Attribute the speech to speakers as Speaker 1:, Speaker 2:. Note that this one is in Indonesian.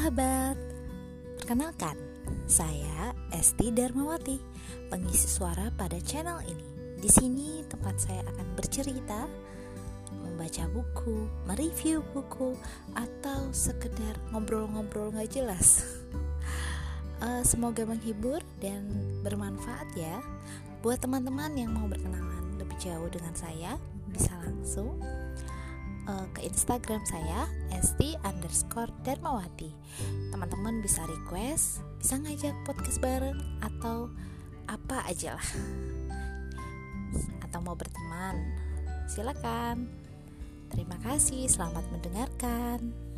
Speaker 1: sahabat, perkenalkan, saya Esti Darmawati, pengisi suara pada channel ini. Di sini tempat saya akan bercerita, membaca buku, mereview buku, atau sekedar ngobrol-ngobrol gak jelas. Uh, semoga menghibur dan bermanfaat ya. Buat teman-teman yang mau berkenalan lebih jauh dengan saya, bisa langsung uh, ke Instagram saya st underscore darmawati teman-teman bisa request bisa ngajak podcast bareng atau apa aja lah. Atau mau berteman silakan. Terima kasih selamat mendengarkan